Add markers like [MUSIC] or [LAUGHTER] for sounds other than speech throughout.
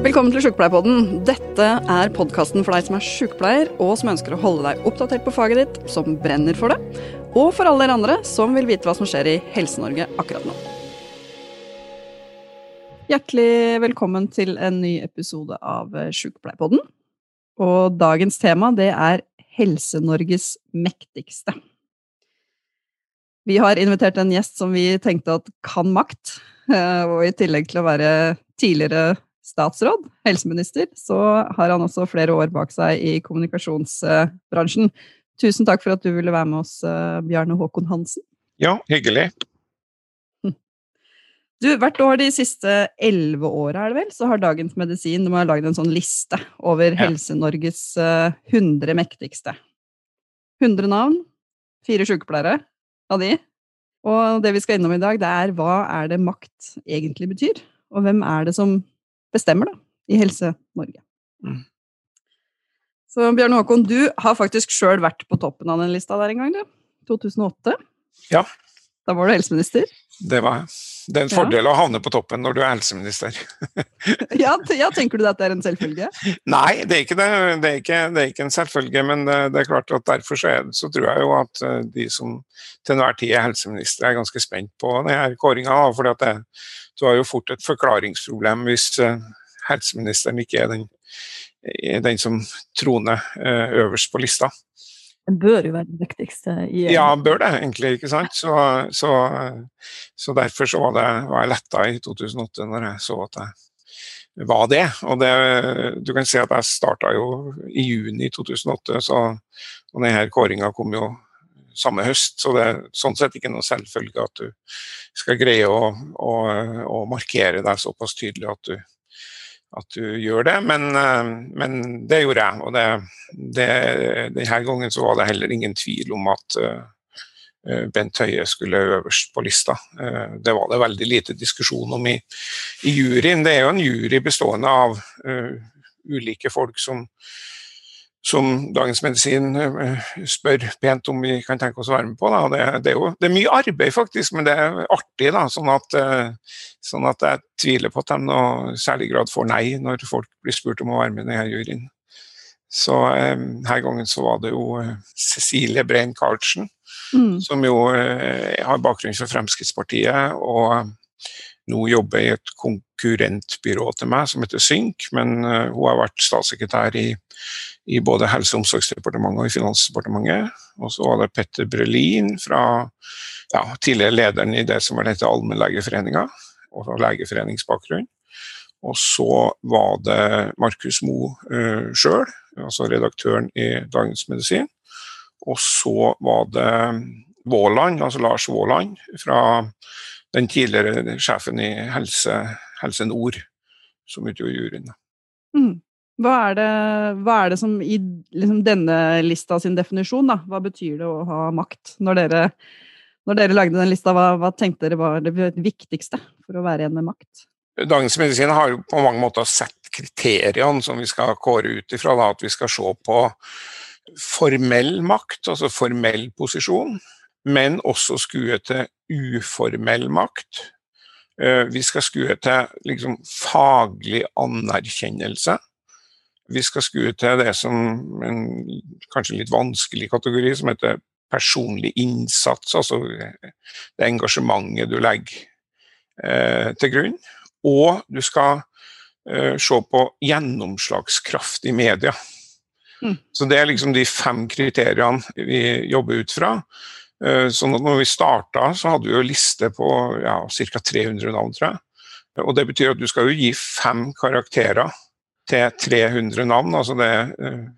Velkommen til Sjukepleierpodden. Dette er podkasten for deg som er sjukepleier, og som ønsker å holde deg oppdatert på faget ditt, som brenner for det, og for alle dere andre som vil vite hva som skjer i Helse-Norge akkurat nå. Hjertelig velkommen til en ny episode av Sjukepleierpodden. Og dagens tema det er Helse-Norges mektigste. Vi har invitert en gjest som vi tenkte at kan makt, og i tillegg til å være tidligere statsråd, helseminister, så har han også flere år bak seg i kommunikasjonsbransjen. Tusen takk for at du ville være med oss, Bjarne Håkon Hansen. Ja, hyggelig. Du, Hvert år de siste elleve åra er det vel, så har Dagens Medisin de har laget en sånn liste over Ja. Helse-Norges eh, 100 mektigste. 100 navn, fire sykepleiere av de. Og det vi skal innom i dag, det er hva er det makt egentlig betyr? Og hvem er det som bestemmer da, i Helse-Norge? Mm. Så Bjørn Håkon, du har faktisk sjøl vært på toppen av den lista der en gang, du. 2008. Ja. Da var du helseminister. Det, var, det er en Ja. fordel å havne på toppen når du er helseminister. [LAUGHS] Ja, ja, tenker du at det er en selvfølge? Nei, det er ikke det. Det er ikke, det er ikke en selvfølge, men det, det er klart at derfor så, er, så tror jeg jo at eh, de som til enhver tid er helseminister, er ganske spent på denne kåringa. For du har jo fort et forklaringsproblem hvis eh, helseministeren ikke er den, den som troner eh, øverst på lista. Den bør jo være det viktigste i Ja, bør det egentlig, ikke sant. Så, så, så derfor så var, det, var jeg letta i 2008 når jeg så at jeg var det. Og det, du kan si at jeg starta jo i juni 2008, så, og denne kåringa kom jo samme høst, så det er sånn sett ikke noe selvfølge at du skal greie å, å, å markere deg såpass tydelig at du, at du gjør det, men, eh, men det gjorde jeg. Og det, det, denne gangen så var det heller ingen tvil om at eh, Bent Høie skulle øverst på lista. Uh, Det var det veldig lite diskusjon om i, i juryen. Det er jo en jury bestående av uh, ulike folk som, som Dagens Medisin eh, spør pent om vi kan tenke oss å være med på. Det, det, er jo, det er mye arbeid, faktisk, men det er artig. Da, sånn, at, eh, sånn at jeg tviler på at de i særlig grad får nei når folk blir spurt om å være med i denne juryen. Så her denne gangen så var det jo eh, Cecilie Brein Karlsen, Mm. som jo eh, har bakgrunn fra Fremskrittspartiet og nå jobber i et konkurrentbyrå til meg som heter Synk, men eh, hun har vært statssekretær i, i både Helse- og omsorgsdepartementet og i Finansdepartementet. Og så var det Petter Brelin, fra, ja, tidligere lederen i det som vel heter Allmennlegeforeninga, og fra legeforeningsbakgrunn. Og så var det Markus Moe uh, sjøl, altså redaktøren i Dagens Medisin. Og så var det Våland, altså Lars Våland, fra den tidligere sjefen i Helse, Helse Nord, som utgjorde juryen. Mm. Hva, er det, hva er det som i liksom, denne lista sin definisjon, da? Hva betyr det å ha makt? Når dere, når dere lagde den lista, hva, hva tenkte dere var det viktigste for å være en med makt? Dagens Medisin har jo på mange måter sett kriteriene som vi skal kåre ut ifra. Da, at vi skal se på formell makt, altså formell posisjon, men også skue til uformell makt. Eh, Vi skal skue til liksom, faglig anerkjennelse. Vi skal skue til det som en kanskje litt vanskelig kategori, som heter personlig innsats, altså det engasjementet du legger eh, til grunn. Og du skal eh, se på gjennomslagskraft i media. Mm. Så det er liksom de fem kriteriene vi jobber ut fra. Eh, Sånn at når vi starta, så hadde vi jo liste på ja, ca. 300 navn, tror jeg. Og det betyr at du skal jo gi fem karakterer til 300 navn. Altså det er eh,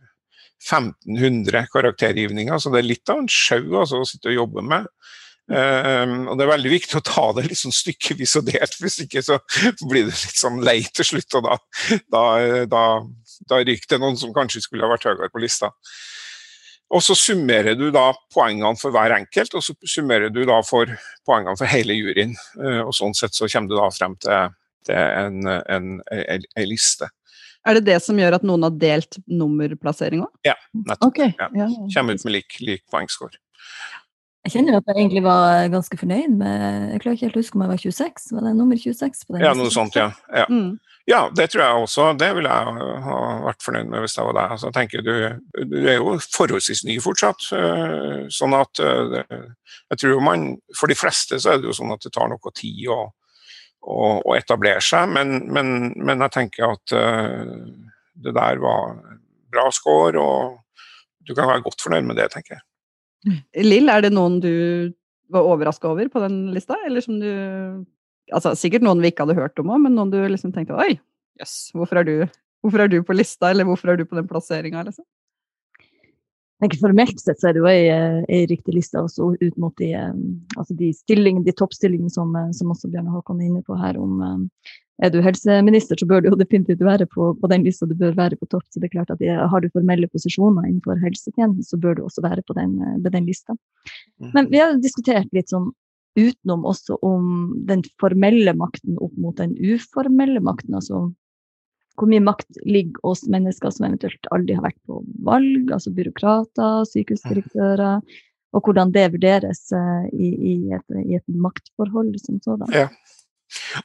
1500 karaktergivninger, så det er litt av en sjau altså, å sitte og jobbe med. Um, og det er veldig viktig å ta det litt sånn stykkevis og delt, hvis ikke så blir det litt sånn lei til slutt. Og da, da, da, da ryker det noen som kanskje skulle ha vært høyere på lista. Og så summerer du da poengene for hver enkelt, og så summerer du da for poengene for hele juryen. Uh, og sånn sett så kommer du da frem til, til en, en, en, en liste. Er det det som gjør at noen har delt nummerplassering òg? Ja, nettopp. Okay. Ja. Ja. Kommer ut med lik, lik poengscore. Jeg kjenner at jeg egentlig var ganske fornøyd med Jeg klarer ikke helt å huske om jeg var 26. Var det nummer 26 på den? Ja, noe sånt, ja. ja. Mm. Ja, det tror jeg også. Det ville jeg ha vært fornøyd med hvis jeg var deg. Altså, jeg tenker du, du, er jo forholdsvis ny fortsatt. Eh, sånn at eh, jeg tror man, For de fleste så er det jo sånn at det tar noe tid å, å, å etablere seg, men, men, men, jeg tenker at eh, det der var bra score, og du kan være godt fornøyd med det, tenker jeg. Lill, er det noen du var overraska over på den lista, eller som du altså, Sikkert noen vi ikke hadde hørt om òg, men noen du liksom tenkte oi, jøss, yes, hvorfor, hvorfor, er du på lista, eller hvorfor er du på den plasseringa, liksom? Formelt sett så er det jo ei, ei riktig liste også ut mot de, eh, altså de, de toppstillingene som, eh, som, også Bjørn Håkon er inne på her. om eh, Er du helseminister, så bør du jo definitivt være på, på den lista, du bør være på topp. så det er klart at Har du formelle posisjoner innenfor helsetjenesten, så bør du også være på den, på den lista. Mm. Men vi har diskutert litt sånn utenom også om den formelle makten opp mot den uformelle makten. Altså hvor mye makt ligger hos mennesker som eventuelt aldri har vært på valg, altså byråkrater, sykehusdirektører, og hvordan det vurderes uh, i, i, et, i, et, maktforhold som sådan. Ja.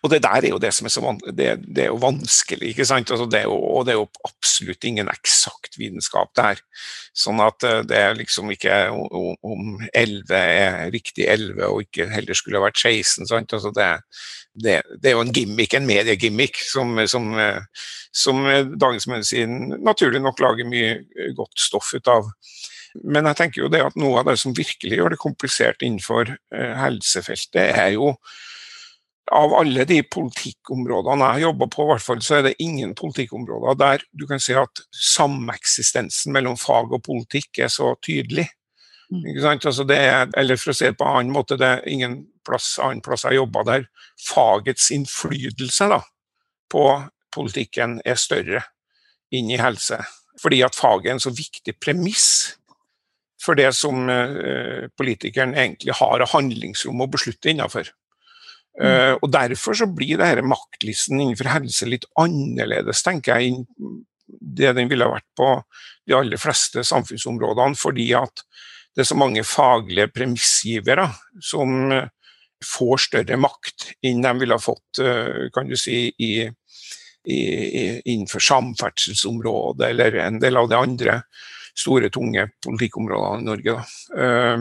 Og det der er jo det som er så van det, det er vanskelig, ikke sant. Altså det jo, og det er jo absolutt ingen eksakt vitenskap der. Sånn at eh, det er liksom ikke om 11 er riktig 11 og ikke heller skulle ha vært 16. sant. Altså det, det, det, er jo en gimmick, en mediegimmick, som, som, eh, som Dagens Medisin naturlig nok lager mye godt stoff ut av. Men jeg tenker jo det at noe av det som virkelig gjør det komplisert innenfor eh, helsefeltet, er jo av alle de politikkområdene jeg har jobba på, hvert fall, så er det ingen politikkområder der du kan si at sameksistensen mellom fag og politikk er så tydelig. Mm. Altså er, eller for å si det på en annen måte, det er ingen plass, annen plass jeg har jobba der fagets innflytelse da, på politikken er større inn i helse. Fordi at faget er en så viktig premiss for det som eh, politikeren egentlig har av handlingsrom å beslutte innenfor. Uh, og Derfor så blir denne maktlisten innenfor helse litt annerledes, tenker jeg, enn det den ville vært på de aller fleste samfunnsområdene, fordi at det er så mange faglige premissgivere som får større makt enn de ville fått uh, kan du si, i, i, innenfor samferdselsområdet eller en del av de andre store, tunge politikkområdene i Norge. Uh,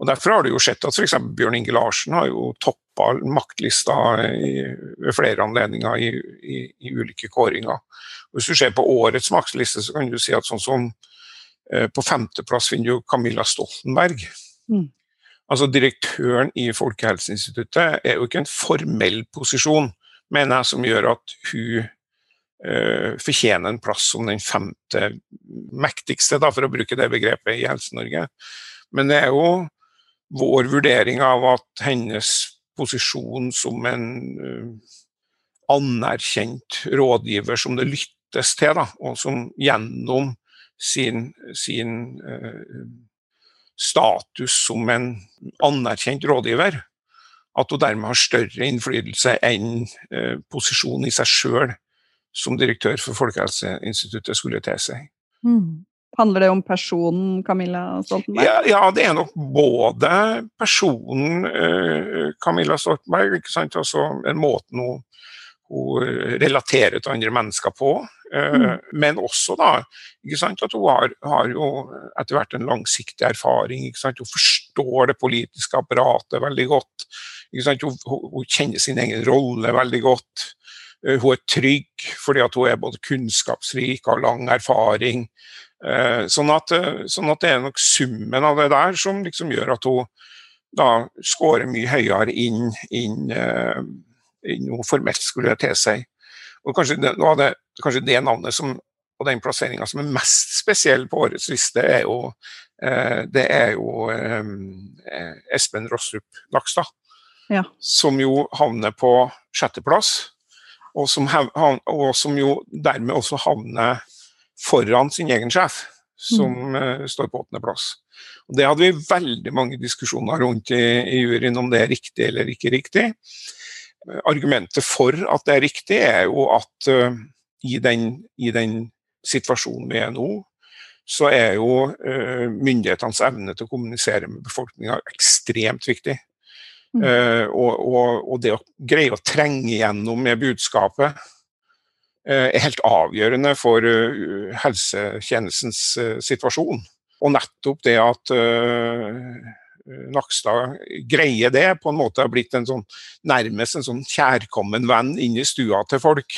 og Derfor har du jo sett at f.eks. Bjørn Inge Larsen har jo toppa maktlista i, ved flere anledninger i, i, i, ulike kåringer. Hvis du ser på årets maktliste, så kan du si at sånn som eh, på femteplass finner du Camilla Stoltenberg. Mm. Altså Direktøren i Folkehelseinstituttet er jo ikke en formell posisjon, mener jeg, som gjør at hun eh, fortjener en plass som den femte mektigste, da, for å bruke det begrepet, i Helse-Norge. Men det er jo vår vurdering av at hennes posisjon som en uh, anerkjent rådgiver som det lyttes til, da, og som gjennom sin, sin uh, status som en anerkjent rådgiver, at hun dermed har større innflytelse enn uh, posisjonen i seg sjøl som direktør for Folkehelseinstituttet skulle tilsi. Mm. Handler det om personen Camilla Stoltenberg? Ja, ja det er nok både personen eh, Camilla Stoltenberg, ikke sant? Også en måte hun, hun relaterer til andre mennesker på. Uh, mm. Men også da, ikke sant, at hun har, har jo etter hvert en langsiktig erfaring. Ikke sant? Hun forstår det politiske apparatet veldig godt. Ikke sant? Hun, hun kjenner sin egen rolle veldig godt. Uh, hun er trygg fordi at hun er både kunnskapsrik, har lang erfaring. Eh, sånn at, eh, sånn at, det er nok summen av det der som liksom gjør at hun da scorer mye høyere inn, uh, inn noe formelt skulle tilsi. Og kanskje det, det, kanskje det navnet som, og den plasseringa som er mest spesiell på årets liste, er jo, det er jo Espen Rostrup Nakstad. Ja. Som jo havner på sjetteplass, og som, og som jo dermed også havner foran sin egen sjef, som mm. står på åttendeplass. Det hadde vi veldig mange diskusjoner rundt i, i juryen om det er riktig eller ikke riktig. Argumentet for at det er riktig, er jo at uh, i, den, i, den, situasjonen vi er nå, så er jo uh, myndighetenes evne til å kommunisere med befolkninga ekstremt viktig. Mm. Uh, og, og, og, det å greie å trenge gjennom med budskapet helt avgjørende for helsetjenestens situasjon. Og nettopp det at Nakstad greier det, på en måte har blitt en sånn, nærmest en sånn kjærkommen venn inn i stua til folk.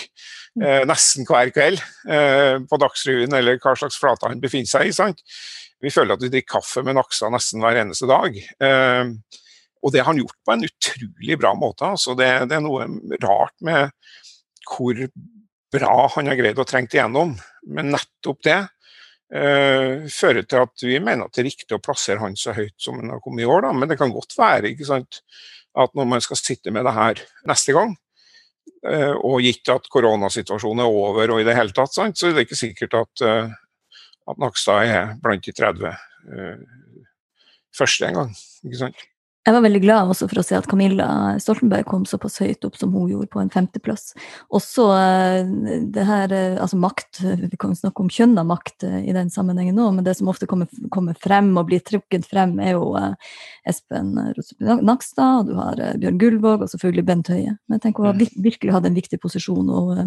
Mm. Eh, nesten hver kveld eh, på Dagsrevyen eller hva slags flate han befinner seg i. sant? Vi føler at vi drikker kaffe med Nakstad nesten hver eneste dag. Eh, og det har han gjort på en utrolig bra måte. Altså det, det, er noe rart med hvor bra han har greid å trenge igjennom. Men nettopp det uh, fører til at vi mener at det er riktig å plassere han så høyt som han har kommet i år. Da. Men det kan godt være ikke sant, at når man skal sitte med det her neste gang, uh, og gitt at koronasituasjonen er over og i det hele tatt, sant, så er det ikke sikkert at, uh, at Nakstad er blant de 30 første en gang. ikke sant? Jeg var veldig glad også for å se at Camilla Stoltenberg kom såpass høyt opp som hun gjorde, på en femteplass. Også eh, det her, eh, altså makt, vi kan snakke om kjønn av makt eh, i den sammenhengen nå, men det som ofte kommer, kommer frem og blir trukket frem, er jo Espen Nakstad, og du har Bjørn Gullvåg og selvfølgelig Bent Høie. Men jeg tenker hun har mm. virkelig hatt en viktig posisjon, og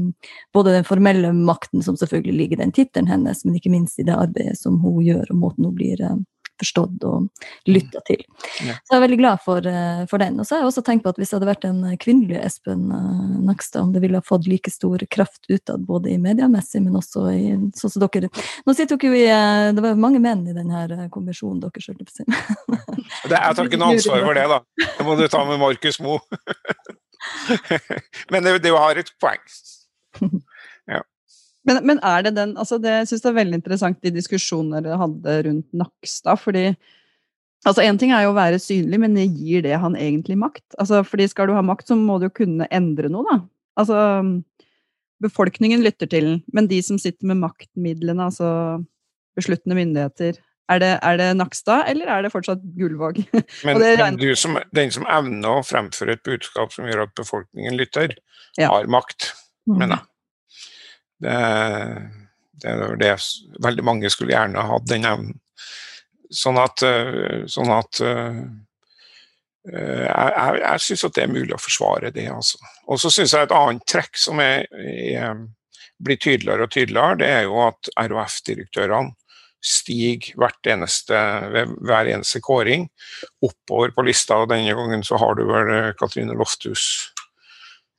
både den formelle makten som selvfølgelig ligger i den tittelen hennes, men ikke minst i det arbeidet som hun gjør, og måten hun blir forstått og lytta til. Ja. Så jeg er veldig glad for, eh, for, den. Og så har jeg også tenkt på at hvis det hadde vært en kvinnelig Espen uh, Nakstad, om det ville ha fått like stor kraft utad, både i mediemessig, men også i sånn som dere Nå sitter dere jo i eh, Det var mange menn i denne kommisjonen deres, holdt [LAUGHS] jeg Jeg tar ikke noe ansvar for det, da. Det må du ta med Markus Moe. [LAUGHS] men det, det har et poeng. [LAUGHS] Men, men, er det den altså det, Jeg syns det er veldig interessant de diskusjonene dere hadde rundt Nakstad. fordi altså Én ting er jo å være synlig, men gir det han egentlig makt? Altså, fordi Skal du ha makt, så må du jo kunne endre noe, da. Altså, Befolkningen lytter til den, men de som sitter med maktmidlene, altså besluttende myndigheter, er det, er det Nakstad, eller er det fortsatt Gullvåg? [LAUGHS] Men, men som, den som evner å fremføre et budskap som gjør at befolkningen lytter, ja. har makt, mm. mener jeg. Det, det er det veldig mange skulle gjerne hatt den evnen. Sånn at, eh, sånn at uh, jeg, jeg, jeg syns at det er mulig å forsvare det. Altså. Og så syns jeg et annet trekk som er, er, blir tydeligere og tydeligere, det er jo at RHF-direktørene stiger hvert eneste, ved hver eneste kåring oppover på lista. og Denne gangen så har du vel Katrine Lofthus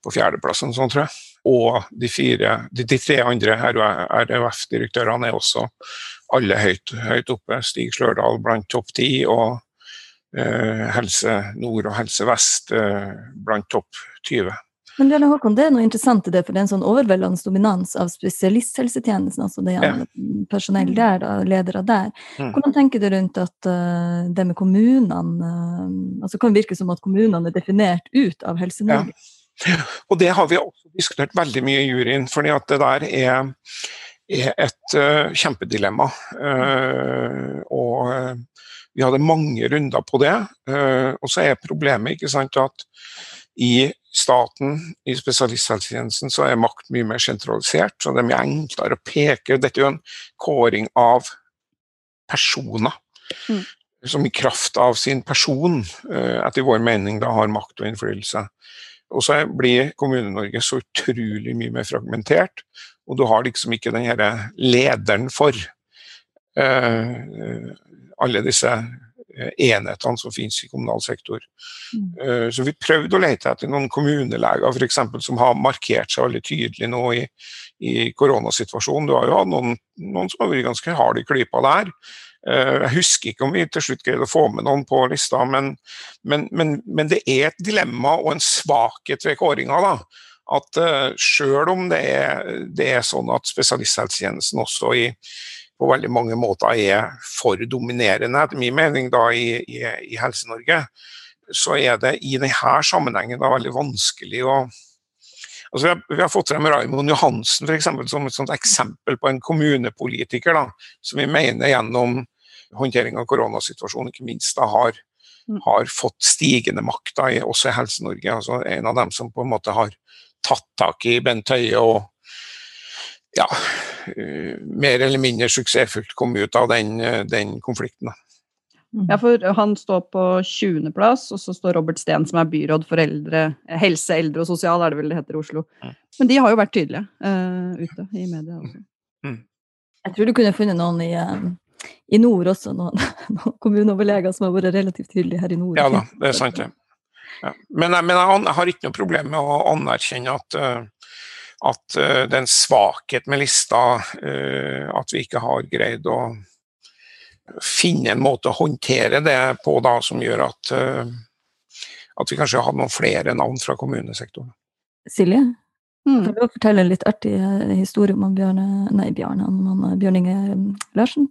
på fjerdeplassen, sånn tror jeg og de, fire, de, de tre andre RUF-direktørene er også alle høyt, høyt oppe. Stig Slørdal blant topp ti, og eh, Helse Nord og Helse Vest eh, blant topp 20. Men Bjørne Håkon, det er noe interessant i det, for det er en sånn overveldende dominans av spesialisthelsetjenesten, altså det er ja. personell der, da, ledere der. Mm. Hvordan tenker du rundt at uh, det med kommunene uh, altså Kan virke som at kommunene er definert ut av Helse-Norge? Ja. Og det har vi også diskutert veldig mye i juryen, fordi at det der er, er et uh, kjempedilemma. Uh, og uh, vi hadde mange runder på det. og så er problemet ikke sant, at i staten, i spesialisthelsetjenesten, så er makt mye mer sentralisert. Så det er mye enklere å peke Dette er jo en kåring av personer. Mm. Som i kraft av sin person, etter vår mening, da har makt og innflytelse. Og så blir Kommune-Norge så utrolig mye mer fragmentert, og du har liksom ikke den denne lederen for uh, alle disse eh, enhetene som finnes i kommunal sektor. Mm. Uh, så vi prøvde å lete etter noen kommuneleger for eksempel, som har markert seg veldig tydelig nå i, i koronasituasjonen. Du har jo hatt noen, noen som har vært ganske harde i klypa der. Eh, jeg husker ikke om vi til slutt greide å få med noen på lista, men, men, men, men det er et dilemma og en svakhet ved kåringa. da, At eh, sjøl om det er, det er, sånn at spesialisthelsetjenesten også i, på veldig mange måter er for dominerende, etter min mening, da, i, i, i Helse-Norge, så er det i denne sammenhengen da veldig vanskelig å Altså, vi, har, vi, har, fått frem Raymond Johansen for eksempel, som et eksempel på en kommunepolitiker da, som vi mener gjennom håndtering av koronasituasjonen ikke minst da har, mm. har fått stigende makt da, også i Helse-Norge. Altså, en av dem som på en måte har tatt tak i Bent Høie og ja, uh, mer eller mindre suksessfullt kom ut av den, uh, den konflikten. Da. Mm. Ja, for han står på 20.-plass, og så står Robert Steen, som er byråd for eldre, helse, eldre og sosial, er det vel det heter i Oslo. Mm. Men de har jo vært tydelige uh, ute i media også. Jeg tror du kunne funnet noen i, eh, i nord også, [LAUGHS] noen, noen kommuneoverleger som har vært relativt tydelige her i nord. Ja da, det er sant det. Ja. Men, jeg- men jeg, jeg har ikke noe problem med å anerkjenne at, eh, at eh, det er en svakhet med lista, eh, at vi ikke har greid å finne en måte å håndtere det på da, som gjør at, at vi kanskje hadde noen flere navn fra kommunesektoren. Silje, Mm. kan du fortelle en litt artig historie om han nei, eh, Bjørn Inge Larsen?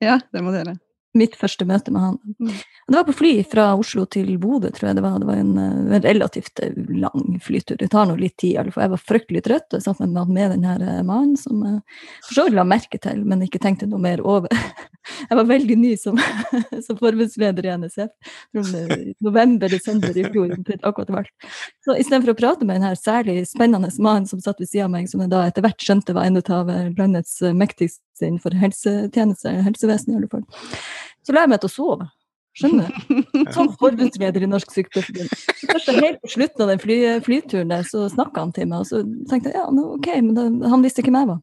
Ja, det må dere. Mitt første møte med han. Mm. Det var på fly fra Oslo til Bodø, tror jeg det var. Det var en, eh, en relativt eh, lang flytur. Det tar nå litt tid, i alle fall. Jeg var fryktelig trøtt. og Jeg satt med, med den her eh, mannen som jeg for så vidt la merke til, men ikke tenkte noe mer over. [LAUGHS] Jeg var veldig ny som, [LAUGHS] som forbundsleder i NSF. November-desember i fjor, akkurat valgt. Så istedenfor å prate med den her særlig spennende mannen som satt ved siden av meg, som jeg da etter hvert skjønte var en av eh, landets eh, mektigste innenfor helsetjeneste, helsevesenet i alle fall, så la jeg meg til å sove. Skjønner du? [LAUGHS] Som forbundsleder i Norsk Sykepleierforbund. Helt på slutten av den fly, flyturen der, så snakka han til meg, og så tenkte jeg ja, ok, men da, han visste hvem jeg var.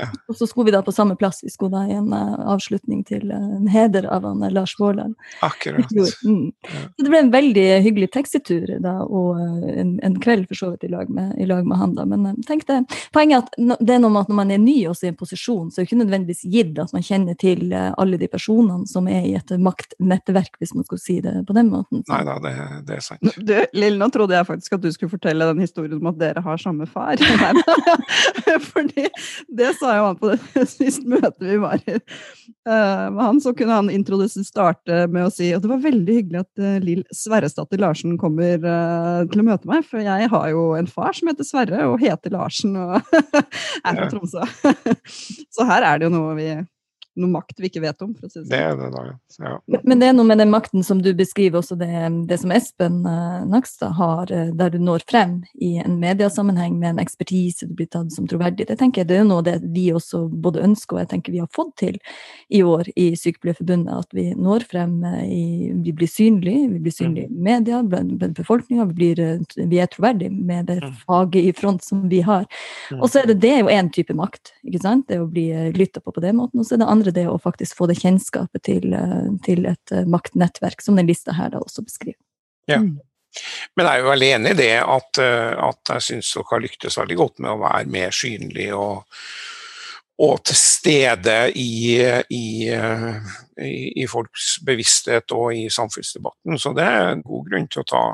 Ja. Og så skulle vi da på samme plass. Vi skulle da i en uh, avslutning til uh, en heder av han eh, Lars Våland. Akkurat. Mm. Ja. Så det ble en veldig hyggelig taxitur da, og uh, en, en kveld for så vidt i lag med, i lag med han. da. Men tenk det, poenget er at no- det er noe med at når man er ny også i en posisjon, så er det ikke nødvendigvis gitt at man kjenner til alle de personene som er i et maktnettverk, hvis man skulle si det på den måten. Nei da, det, det er sant. Du, Lill, nå trodde jeg faktisk at du skulle fortelle den historien om at dere har samme far. [LAUGHS] [LAUGHS] Fordi det sa jo han på det [LAUGHS] siste møtet vi var i. Uh, med han så kunne han introdusere starte med å si at det var veldig hyggelig at uh, Lill Sverresdatter Larsen kommer uh, til å møte meg, for jeg har jo en far som heter Sverre og heter Larsen og [LAUGHS] er fra Tromsø. [LAUGHS] så her er det jo noe vi noe makt vi ikke vet om, for å si det Det sånn. er det da, ja. ja. Men- Men det er noe med den makten som du beskriver, også det, det som Espen uh, Nakstad har, uh, der du når frem i en mediasammenheng med en ekspertise du blir tatt som troverdig. Det tenker jeg det er noe det vi også både ønsker og jeg tenker vi har fått til i år i Sykepleierforbundet. At vi når frem uh, i Vi blir synlige, vi blir synlige i media, blant befolkninga. Vi, blir, vi er troverdige med det Mm. faget i front som vi har. Mm. Og så er det, det er jo én type makt. ikke sant? Det å bli lytta på på den måten. Og så er det andre det å faktisk få det kjennskapet til, eh, til et eh, maktnettverk, som den lista her da også beskriver. Ja. Mm. Men jeg er jo veldig enig i det at, eh, at jeg syns dere har lyktes veldig godt med å være mer synlig og, og til stede i, i, i, i folks bevissthet og i samfunnsdebatten. Så det er en god grunn til å ta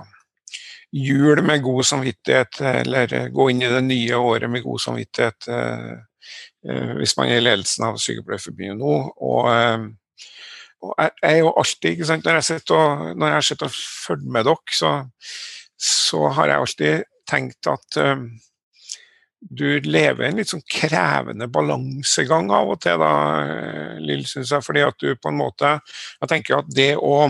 jul med god samvittighet, eller gå inn i det nye året med god samvittighet. Eh, eh, Hvis man er i ledelsen av Sykepleierforbundet nå. Og, eh, og jeg jeg er jo alltid, ikke sant, når jeg sitter og, når jeg har sittet og følger med dere, så, så har jeg alltid tenkt at um, du lever en litt sånn krevende balansegang av og til, da, eh, Lill, syns jeg. Fordi at du på en måte Jeg tenker at det å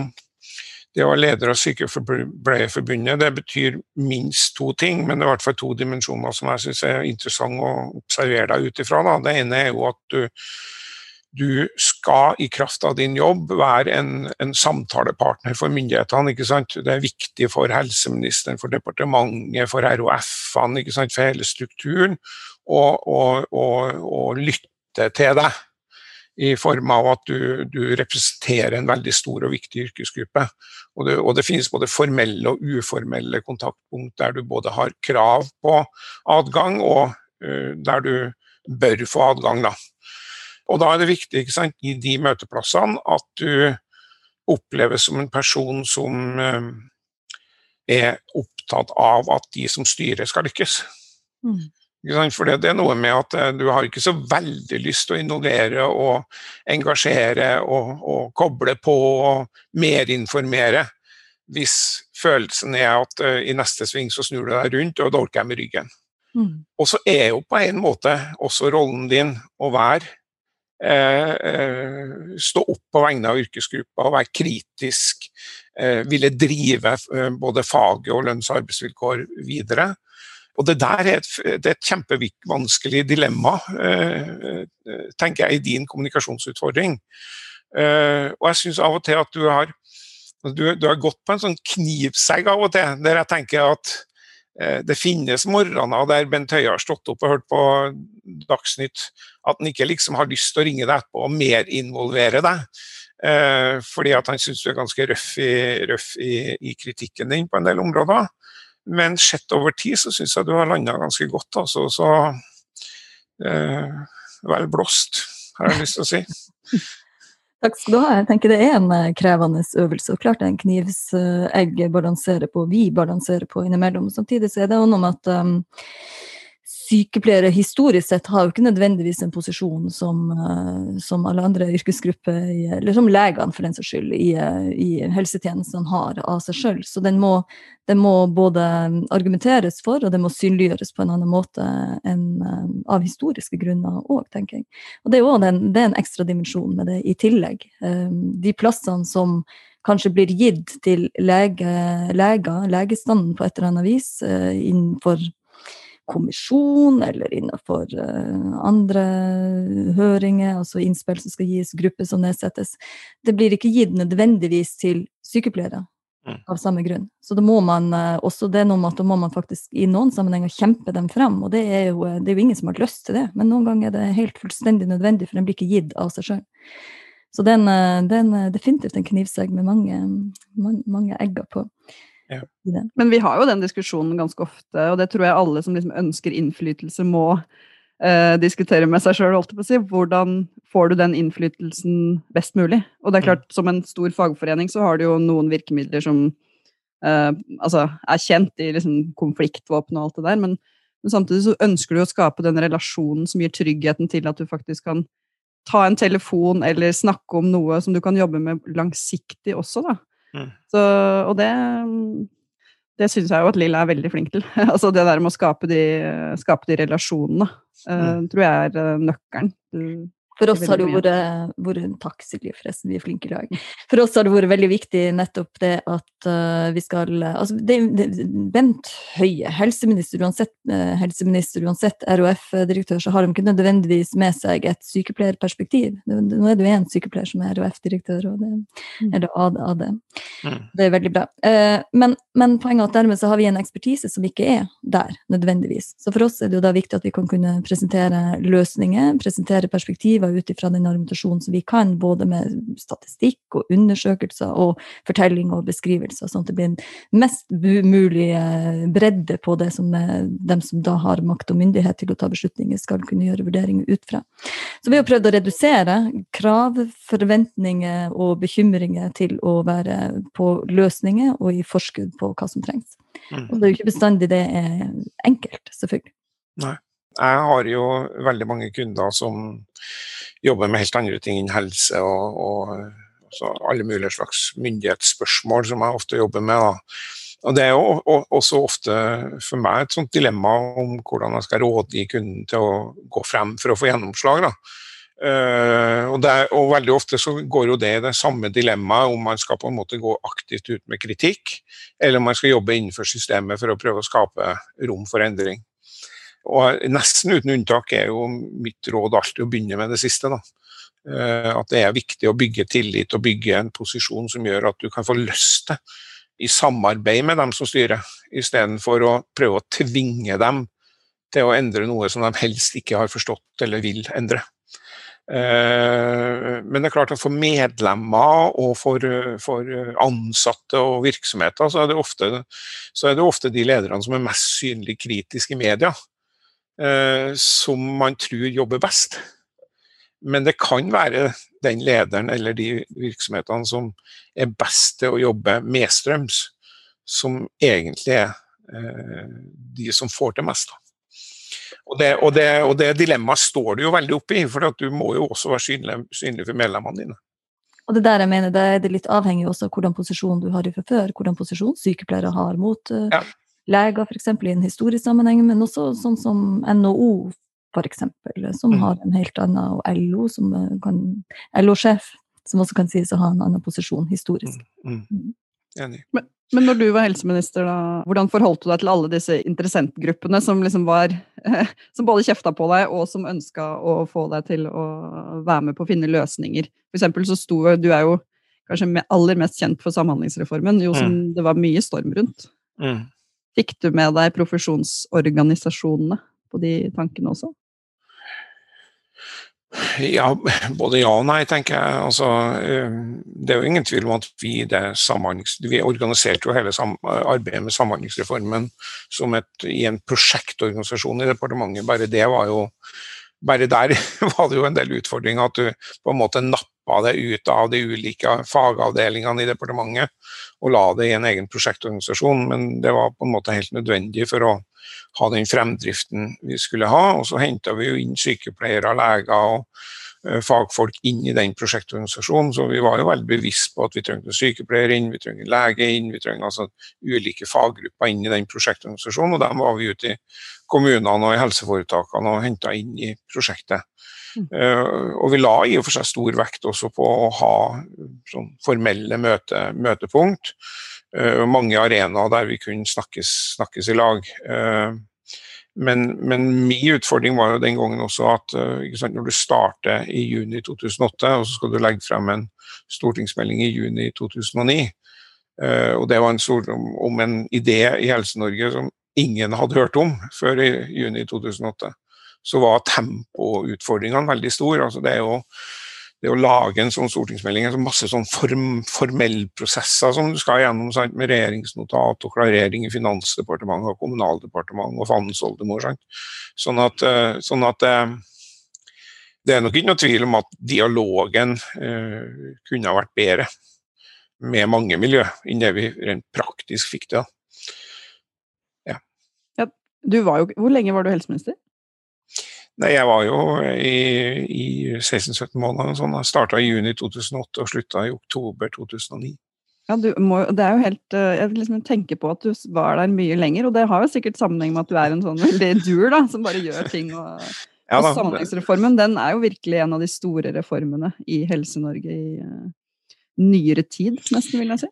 det å være leder av Sykepleierforbundet det betyr minst to ting, men det er i hvert fall to dimensjoner som jeg syns er interessant å observere deg ut ifra. Det ene er jo at du, du skal i kraft av din jobb være en, en samtalepartner for myndighetene. ikke sant? Det er viktig for helseministeren, for departementet, for ROF-ene, for hele strukturen, å lytte til deg. I form av at du, du representerer en veldig stor og viktig yrkesgruppe. Og det, og det finnes både formelle og uformelle kontaktpunkt der du både har krav på adgang, og uh, der du bør få adgang. da. Og da er det viktig sant, i de møteplassene at du oppleves som en person som uh, er opptatt av at de som styrer, skal lykkes. Mm. For det, er noe med at eh, du har ikke så veldig lyst til å involvere og engasjere og, og koble på og merinformere hvis følelsen er at eh, i neste sving så snur du deg rundt og dolker jeg med ryggen. Mm. Og så er jo på en måte også rollen din å være eh, eh, Stå opp på vegne av yrkesgruppa og være kritisk. Eh, ville drive både faget og lønns- og arbeidsvilkår videre. Og det der er et, det er et kjempevanskelig dilemma, eh, eh, tenker jeg, i din kommunikasjonsutfordring. Uh, og jeg syns av og til at du har, du, du, har gått på en sånn knivsegg av og til, der jeg tenker at det finnes morgener der Bent Høie har stått opp og hørt på Dagsnytt, at han ikke liksom har lyst til å ringe deg etterpå og mer involvere deg. Fordi at han syns du er ganske røff, i, røff i, i, kritikken din på en del områder. Men sett over tid så syns jeg du har landa ganske godt. Altså, så vel blåst, har jeg lyst til å si. [LAUGHS] Takk skal du ha. Jeg tenker Det er en eh, krevende øvelse. og klart det er en knivsegg balanserer på, vi balanserer på innimellom. Samtidig så er det noe med at um, sykepleiere historisk sett har jo ikke nødvendigvis en posisjon som, uh, som alle andre yrkesgrupper, eller som legene for den saks skyld, i, uh, i helsetjenestene har av seg sjøl. Så den må, den må, både argumenteres for, og den må synliggjøres på en annen måte enn uh, av historiske grunner òg, tenker jeg. Og det er òg en, en, ekstra dimensjon med det i tillegg. de plassene som kanskje blir gitt til lege, leger, legestanden på et eller annet vis innenfor kommisjon eller innenfor uh, andre høringer, altså innspill som skal gis, grupper som nedsettes. Det blir ikke gitt nødvendigvis til sykepleiere mm. av samme grunn. Så da må man uh, også det er noe med at da må man faktisk i noen sammenhenger kjempe dem frem, og det er, jo, det er jo ingen som har lyst til det, men noen ganger er det helt fullstendig nødvendig, for den blir ikke gitt av seg sjøl. Så det er eh, definitivt en knivsegg med mange, mange egger på. Ja. Men vi har jo den diskusjonen ganske ofte, og det tror jeg alle som liksom ønsker innflytelse, må eh, diskutere med seg sjøl. Si. Hvordan får du den innflytelsen best mulig? Og det er mm. klart, som en stor fagforening så har du jo noen virkemidler som eh, altså, er kjent i liksom, konfliktvåpen og alt det der, men, men, samtidig så ønsker du å skape den relasjonen som gir tryggheten til at du faktisk kan ta en telefon eller snakke om noe som du kan jobbe med langsiktig også, da. Mm. Så, og det, det syns jeg jo at Lill er veldig flink til. [LAUGHS] altså det der med å skape de, skape de relasjonene uh, mm. tror jeg er uh, nøkkelen for oss har det vært, vært Takk, Silje, forresten, vi er flinke i lag. For oss har det vært veldig viktig nettopp det at uh, vi skal altså det, det, Bent Høie, helseminister uansett, uh, helseminister uansett RHF-direktør, så har de ikke nødvendigvis med seg et sykepleierperspektiv. Nå er det jo én sykepleier som er RHF-direktør, og det mm. er det AD. Mm. Det er veldig bra. Uh, men, men, poenget er at dermed så har vi en ekspertise som ikke er der, nødvendigvis. Så for oss er det jo da viktig at vi kan kunne presentere løsninger, presentere perspektiver perspektiver ut fra den argumentasjonen som vi kan, både med statistikk og undersøkelser og fortelling og beskrivelser, sånn at det blir en mest mulig eh, bredde på det som eh, de som da har makt og myndighet til å ta beslutninger, skal kunne gjøre vurderinger ut fra. Så vi har prøvd å redusere krav, forventninger og bekymringer til å være på løsninger og i forskudd på hva som trengs. Mm. Og det er jo ikke bestandig det er enkelt, selvfølgelig. Nei. Jeg har jo veldig mange kunder som jobber med helt andre ting enn helse og, og alle mulige slags myndighetsspørsmål som jeg ofte jobber med. Da. Og Det er jo også ofte for meg et sånt dilemma om hvordan jeg skal rådgi kunden til å gå frem for å få gjennomslag. Uh, og, er, og, veldig ofte så går jo det i det samme dilemmaet om man skal på en måte gå aktivt ut med kritikk, eller om man skal jobbe innenfor systemet for å prøve å skape rom for endring. Og nesten uten unntak er jo mitt råd alltid å begynne med det siste. da. Eh, at det er viktig å bygge tillit og bygge en posisjon som gjør at du kan få lyst til i samarbeid med dem som styrer, istedenfor å prøve å tvinge dem til å endre noe som de helst ikke har forstått eller vil endre. Eh, men det er klart at for medlemmer og for, for ansatte og virksomheter, så er, ofte, så er, det ofte, de lederne som er mest synlig kritiske i media. Eh, som man tror jobber best. Men det kan være den lederen eller de virksomhetene som er best til å jobbe medstrøms, som egentlig er eh, de som får til mest. Og det, og, det, og det, dilemmaet står du jo veldig oppi, for du må jo også være synlig, synlig, for medlemmene dine. Og det der jeg mener, det er litt avhengig også av hvordan posisjon du har fra før, hvordan posisjon sykepleiere har mot uh, ja leger, f.eks. i en historisk sammenheng, men også sånn som NHO, f.eks., som mm. har en helt annen, og LO, som kan LO-sjef, som også kan sies å ha en annen posisjon historisk. Mm. Mm. mm. Enig. Men, Men når du var helseminister, da, hvordan forholdt du deg til alle disse interessentgruppene som liksom var [LAUGHS] Som både kjefta på deg, og som ønska å få deg til å være med på å finne løsninger? For eksempel så sto Du er jo kanskje aller mest kjent for Samhandlingsreformen, jo som mm. det var mye storm rundt. Mm. Fikk du med deg profesjonsorganisasjonene på de tankene også? Ja, både ja og nei, tenker jeg. Altså, eh, det er jo ingen tvil om at vi, vi organiserte jo hele arbeidet med Samhandlingsreformen som et, i en prosjektorganisasjon i departementet. Bare det var jo bare der [LAUGHS] var det jo en del utfordringer. At du på en måte nappa det ut av de ulike fagavdelingene i departementet og la det i en egen prosjektorganisasjon. Men det var på en måte helt nødvendig for å ha den fremdriften vi skulle ha. Og så henta vi jo inn sykepleiere, leger og uh, fagfolk inn i den prosjektorganisasjonen. Så vi var jo veldig bevisst på at vi trengte sykepleiere inn, vi trengte lege inn, vi trengte altså ulike faggrupper inn i den prosjektorganisasjonen. Og dem var vi ute i kommunene og i helseforetakene og henta inn i prosjektet. Uh, og vi la i og for seg stor vekt også på å ha sånn formelle møte, møtepunkt. Uh, mange arenaer der vi kunne snakkes, snakkes i lag. Uh, men, men, min utfordring var jo den gangen også at sant, når du starter i juni 2008, og så skal du legge frem en stortingsmelding i juni 2009, og det var en stor, om en idé i Helse-Norge som ingen hadde hørt om før i juni 2008 så var tempoutfordringene veldig store. Altså det, å, det å lage en sånn stortingsmelding, altså masse sånn form, formellprosesser som du skal gjennom sant, med regjeringsnotat og klarering i Finansdepartementet og Kommunaldepartementet og Fandens Sånn at, eh, sånn at eh, det er nok ikke noe tvil om at dialogen eh, kunne ha vært bedre med mange miljø enn det vi rent praktisk fikk til. Ja. ja hvor lenge var du helseminister? Nei, jeg var jo i, i 16-17 måneder. Sånn. Jeg starta i juni 2008 og slutta i oktober 2009. Ja, må, det er jo helt, eh, Jeg liksom tenker på at du var der mye lenger, og det har jo sikkert sammenheng med at du er en sånn veldig [LAUGHS] dur da, som bare gjør ting. og, ja, og Samhandlingsreformen den er jo virkelig en av de store reformene i Helse-Norge i uh, nyere tid, nesten, vil jeg si.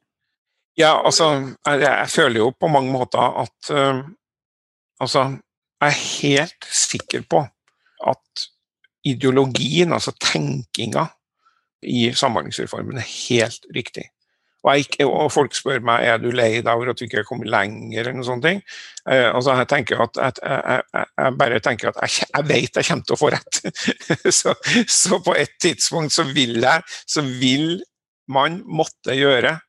Ja, altså, jeg, jeg føler jo på mange måter at uh, Altså, jeg er helt sikker på at ideologien, altså tenkinga i Samhandlingsreformen, er helt riktig. Og, jeg, og, folk spør meg er du lei deg over at du ikke er kommet lenger. eller noen sånne ting. Eh, altså jeg, at, at jeg, jeg, jeg, bare tenker at jeg, jeg vet jeg kommer til å få rett. [LAUGHS] så, så, på et tidspunkt så vil, jeg, så vil man måtte gjøre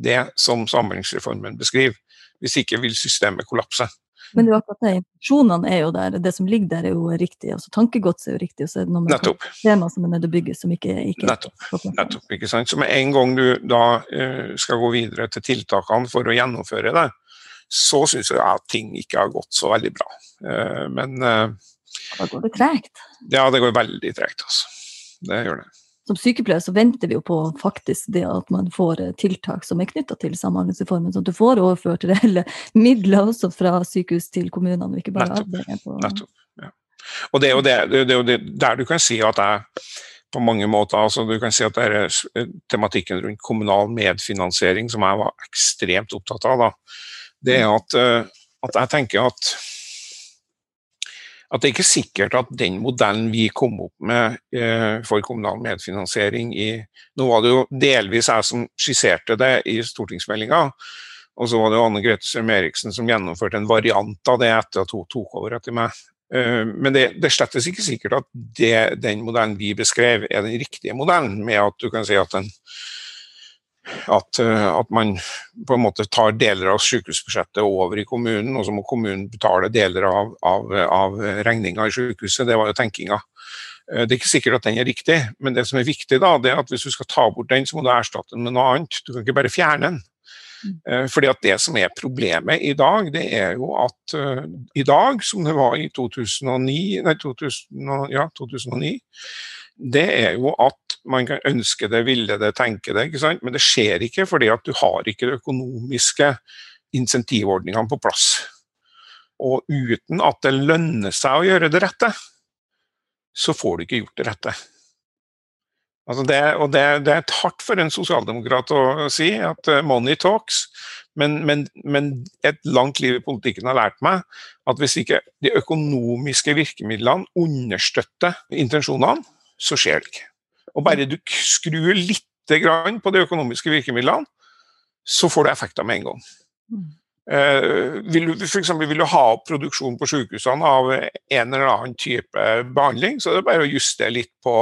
det som Samhandlingsreformen beskriver. Hvis ikke vil systemet kollapse. Men det er akkurat det, intensjonene er jo der, det som ligger der er jo riktig. altså Tankegods er jo riktig, og så er det noe med tema som er nødt til å bygges, som ikke, ikke Nettopp. Nettopp. ikke sant? Så med en gang du da uh, skal gå videre til tiltakene for å gjennomføre det, så syns jeg at ting ikke har gått så veldig bra. Uh, men uh, Da går det tregt? Ja, det går veldig tregt, altså. Det gjør det som sykepleier så venter vi jo på faktisk det at man får eh, tiltak som er knytta til Samhandlingsreformen, sånn at du får overført reelle [LAUGHS] midler også fra sykehus til kommunene. og ikke bare Nettopp. Ja. Og det er, jo det, det det, der du kan si at jeg på mange måter, altså du kan si at er eh, tematikken rundt kommunal medfinansiering som jeg var ekstremt opptatt av. da, Det er at, eh, at jeg tenker at at det er ikke sikkert at den modellen vi kom opp med eh, for kommunal medfinansiering i Nå var det jo delvis jeg som skisserte det i stortingsmeldinga, og så var det jo Anne Grete Strøm Eriksen som gjennomførte en variant av det etter at hun tok over etter meg. Eh, men det, det er slett ikke sikkert at det, den modellen vi beskrev, er den riktige modellen, med at du kan si at den at, eh, at, man på en måte tar deler av sykehusbudsjettet over i kommunen, og så må kommunen betale deler av, av, av regninga i sykehuset. Det var jo tenkinga. Eh, det er ikke sikkert at den er riktig, men det som er viktig, da, det er at hvis du skal ta bort den, så må du erstatte den med noe annet. Du kan ikke bare fjerne den. Mm. Eh, fordi at Det som er problemet i dag, det er jo at uh, i dag, som det var i 2009, nei, 2000, ja, 2009 det er jo at man kan ønske det, ville det, tenke det, men det skjer ikke fordi at du har ikke de økonomiske insentivordningene på plass. Og uten at det lønner seg å gjøre det rette, så får du ikke gjort det rette. Altså det, og det, det, er hardt for en sosialdemokrat å si at eh, money talks, Men, men, men, et langt liv i politikken har lært meg at hvis ikke de økonomiske virkemidlene understøtter intensjonene, så skjer det ikke. Og bare du skrur litt på de økonomiske virkemidlene, så får du effekter med en gang. Eh, vil, du, for eksempel, vil du ha opp produksjon på sykehusene av en eller annen type behandling, så er det bare å justere litt på,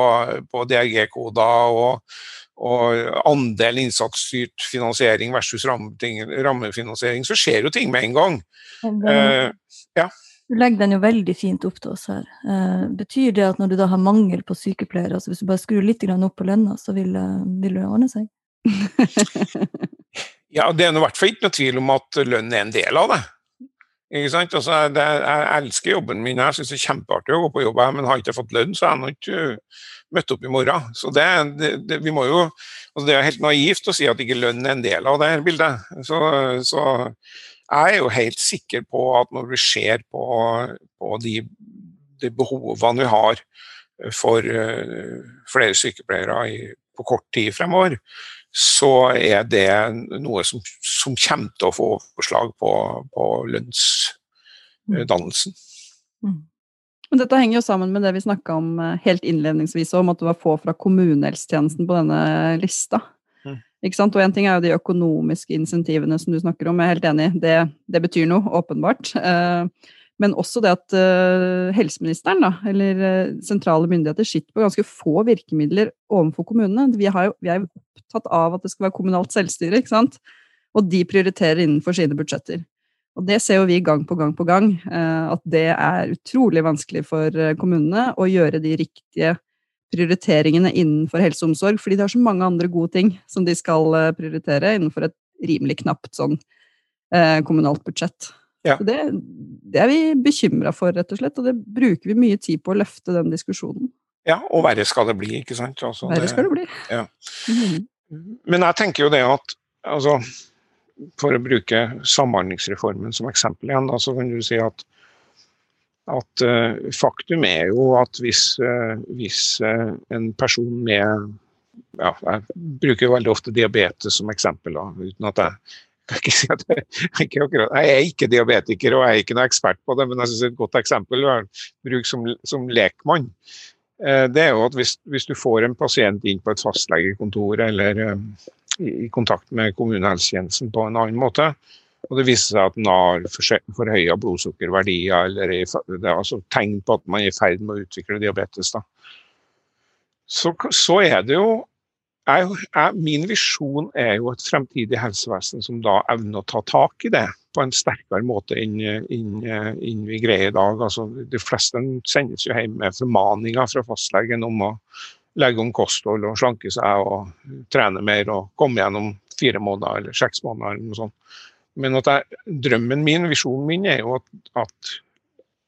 på DRG-koder og, og, andel innsatsstyrt finansiering versus rammefinansiering, så skjer jo ting med en gang. Uh, ja. Du legger den jo veldig fint opp til oss her. Eh, betyr det at når du da har mangel på sykepleiere, altså hvis du bare skrur litt opp på lønna, så vil, eh, vil det ordne seg? [LAUGHS] Ja, Det er i hvert fall ikke noe tvil om at lønn er en del av det. Ikke sant? Altså, det, jeg elsker jobben min, jeg syns det er kjempeartig å gå på jobb, men har ikke fått lønn, så jeg har ikke uh, møtt opp i morgen. Så det, det, vi må jo, altså det er helt naivt å si at ikke lønn er en del av det her bildet. Så, så er jo helt sikker på at når vi ser på, på de, de, behovene vi har for uh, flere sykepleiere i, på kort tid fremover, så er det noe som, som kommer til å få overslag på, på lønnsdannelsen. Mm. Men dette henger jo sammen med det vi snakka om eh, helt innledningsvis, om at det var få fra kommunehelsetjenesten på denne lista. Ikke sant? Og En ting er jo de økonomiske insentivene som du snakker om, jeg er helt enig. Det, det betyr noe, åpenbart. Eh, men også det at uh, helseministeren, da, eller uh, sentrale myndigheter, sitter på ganske få virkemidler overfor kommunene. Vi, jo, vi, er jo opptatt av at det skal være kommunalt selvstyre, ikke sant? og de prioriterer innenfor sine budsjetter. Og det ser jo vi gang på gang på gang, at det er utrolig vanskelig for kommunene å gjøre de riktige prioriteringene innenfor helse og omsorg, fordi de har så mange andre gode ting som de skal prioritere innenfor et rimelig knapt sånn kommunalt budsjett. Ja. Det, det, er vi bekymra for, rett og slett, og det bruker vi mye tid på å løfte den diskusjonen. Ja, og verre skal det bli, ikke sant? Altså, verre skal det bli. Ja. Mm. Men jeg tenker jo det at altså, For å bruke Samhandlingsreformen som eksempel igjen, da, så kan du si at, at uh, faktum er jo at hvis, uh, hvis uh, en person med ja, Jeg bruker jo veldig ofte diabetes som eksempel, da, uten at jeg kan ikke si at jeg, ikke akkurat, jeg er ikke diabetiker og jeg er ikke noe ekspert på det, men jeg synes et godt eksempel å bruke som, som lekmann. Det er jo at hvis, hvis, du får en pasient inn på et fastlegekontor eller i, i, kontakt med kommunehelsetjenesten på en annen måte, og det viser seg at den har forhøya blodsukkerverdier eller det er altså tegn på at man er i ferd med å utvikle diabetes. Så, så er det jo jeg, jeg, min visjon er jo et fremtidig helsevesen som da evner å ta tak i det på en sterkere måte enn, enn, enn vi greier i dag. Altså, de fleste sendes jo hjem med formaninger fra fastlegen om å legge om kosthold og slanke seg og trene mer og komme gjennom fire måneder eller seks måneder. eller noe sånt. Men jeg, drømmen min, visjonen min, er jo at, at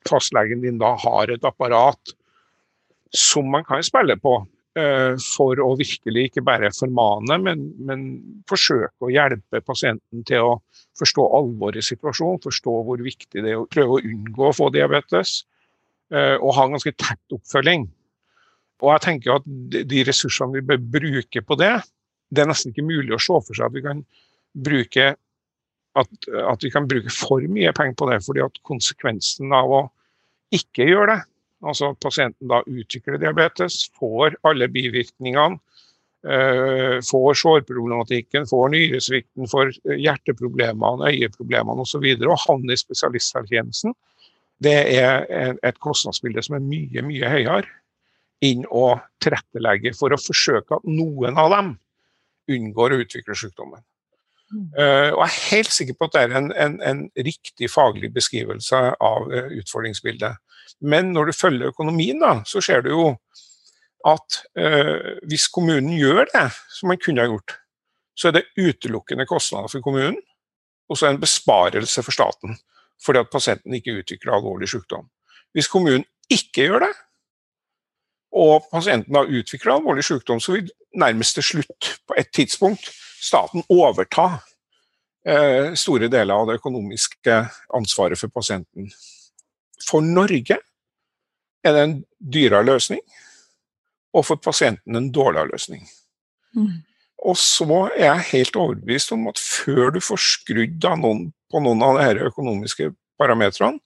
fastlegen din da har et apparat som man kan spille på Uh, for å virkelig ikke bare formane, men, men, forsøke å hjelpe pasienten til å forstå alvoret i situasjonen, forstå hvor viktig det er å prøve å unngå å få diabetes, uh, og ha en ganske tett oppfølging. Og jeg tenker at De ressursene vi bør bruke på det, det er nesten ikke mulig å se for seg at vi kan bruke at, at vi kan bruke for mye penger på det, fordi at konsekvensen av å ikke gjøre det, Altså at pasienten da utvikler diabetes, får alle bivirkningene, eh, får sårproblematikken, får nyresvikten, får hjerteproblemene, øyeproblemene osv. Og, så og havner i spesialisthelsetjenesten. Det er et kostnadsbilde som er mye, mye høyere inn å tilrettelegge for å forsøke at noen av dem unngår å utvikle sykdommen. Uh, og jeg er helt sikker på at det er en, en, en riktig faglig beskrivelse av uh, utfordringsbildet. Men når du følger økonomien, da, så ser du jo at uh, hvis kommunen gjør det som man kunne ha gjort, så er det utelukkende kostnader for kommunen, og så er det en besparelse for staten. Fordi at pasienten ikke utvikler alvorlig sykdom. Hvis kommunen ikke gjør det, og pasienten har utvikla alvorlig sykdom, så vil nærmest til slutt, på et tidspunkt, staten overta eh, store deler av det økonomiske ansvaret for pasienten. For Norge er det en dyrere løsning, og for pasienten en dårligere løsning. Mm. Og så er jeg helt overbevist om at før du får skrudd noen, på noen av de økonomiske parametrene,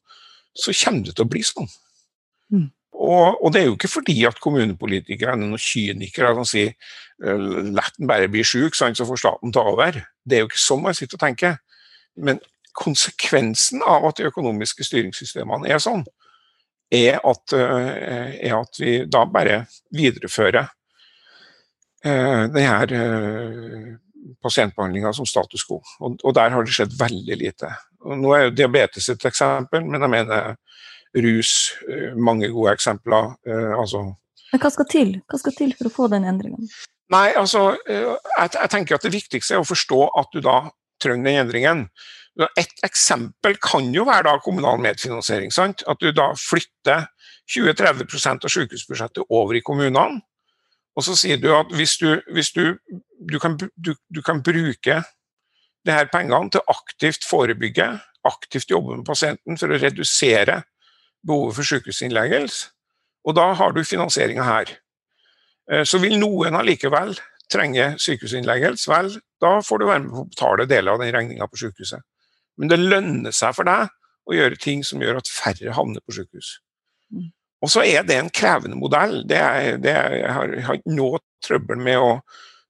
så kommer det til å bli sånn. Mm. Og, og, det er jo ikke fordi at kommunepolitikere er noen kynikere som sier si la den bare bli sjuk, så får staten ta over. Det er jo ikke sånn man sitter og tenker. Men konsekvensen av at de økonomiske styringssystemene er sånn, er at, eh, er at vi da bare viderefører eh, denne pasientbehandlinga som status quo. Og, og, der har det skjedd veldig lite. Og nå er jo diabetes et eksempel, men jeg mener rus, eh, mange gode eksempler. Eh, altså. Men hva skal til? Hva skal til for å få den endringen? Nei, altså, eh, jeg, tenker at Det viktigste er å forstå at du da trenger den endringen. Et eksempel kan jo være da kommunal medfinansiering. Sant? At du da flytter 20-30 av sykehusbudsjettet over i kommunene. Og så sier du at hvis du, hvis du, du, kan, du, du kan bruke de her pengene til aktivt forebygge, aktivt jobbe med pasienten for å redusere behovet for sykehusinnleggelse. Og da har du finansieringa her. Eh, så vil noen allikevel trenge sykehusinnleggelse, vel, da får du være med på å betale deler av den regninga på sykehuset. Men det lønner seg for deg å gjøre ting som gjør at færre havner på sykehus. Mm. Og så er det en krevende modell. Det er, det er, jeg har, jeg har ikke noe trøbbel med å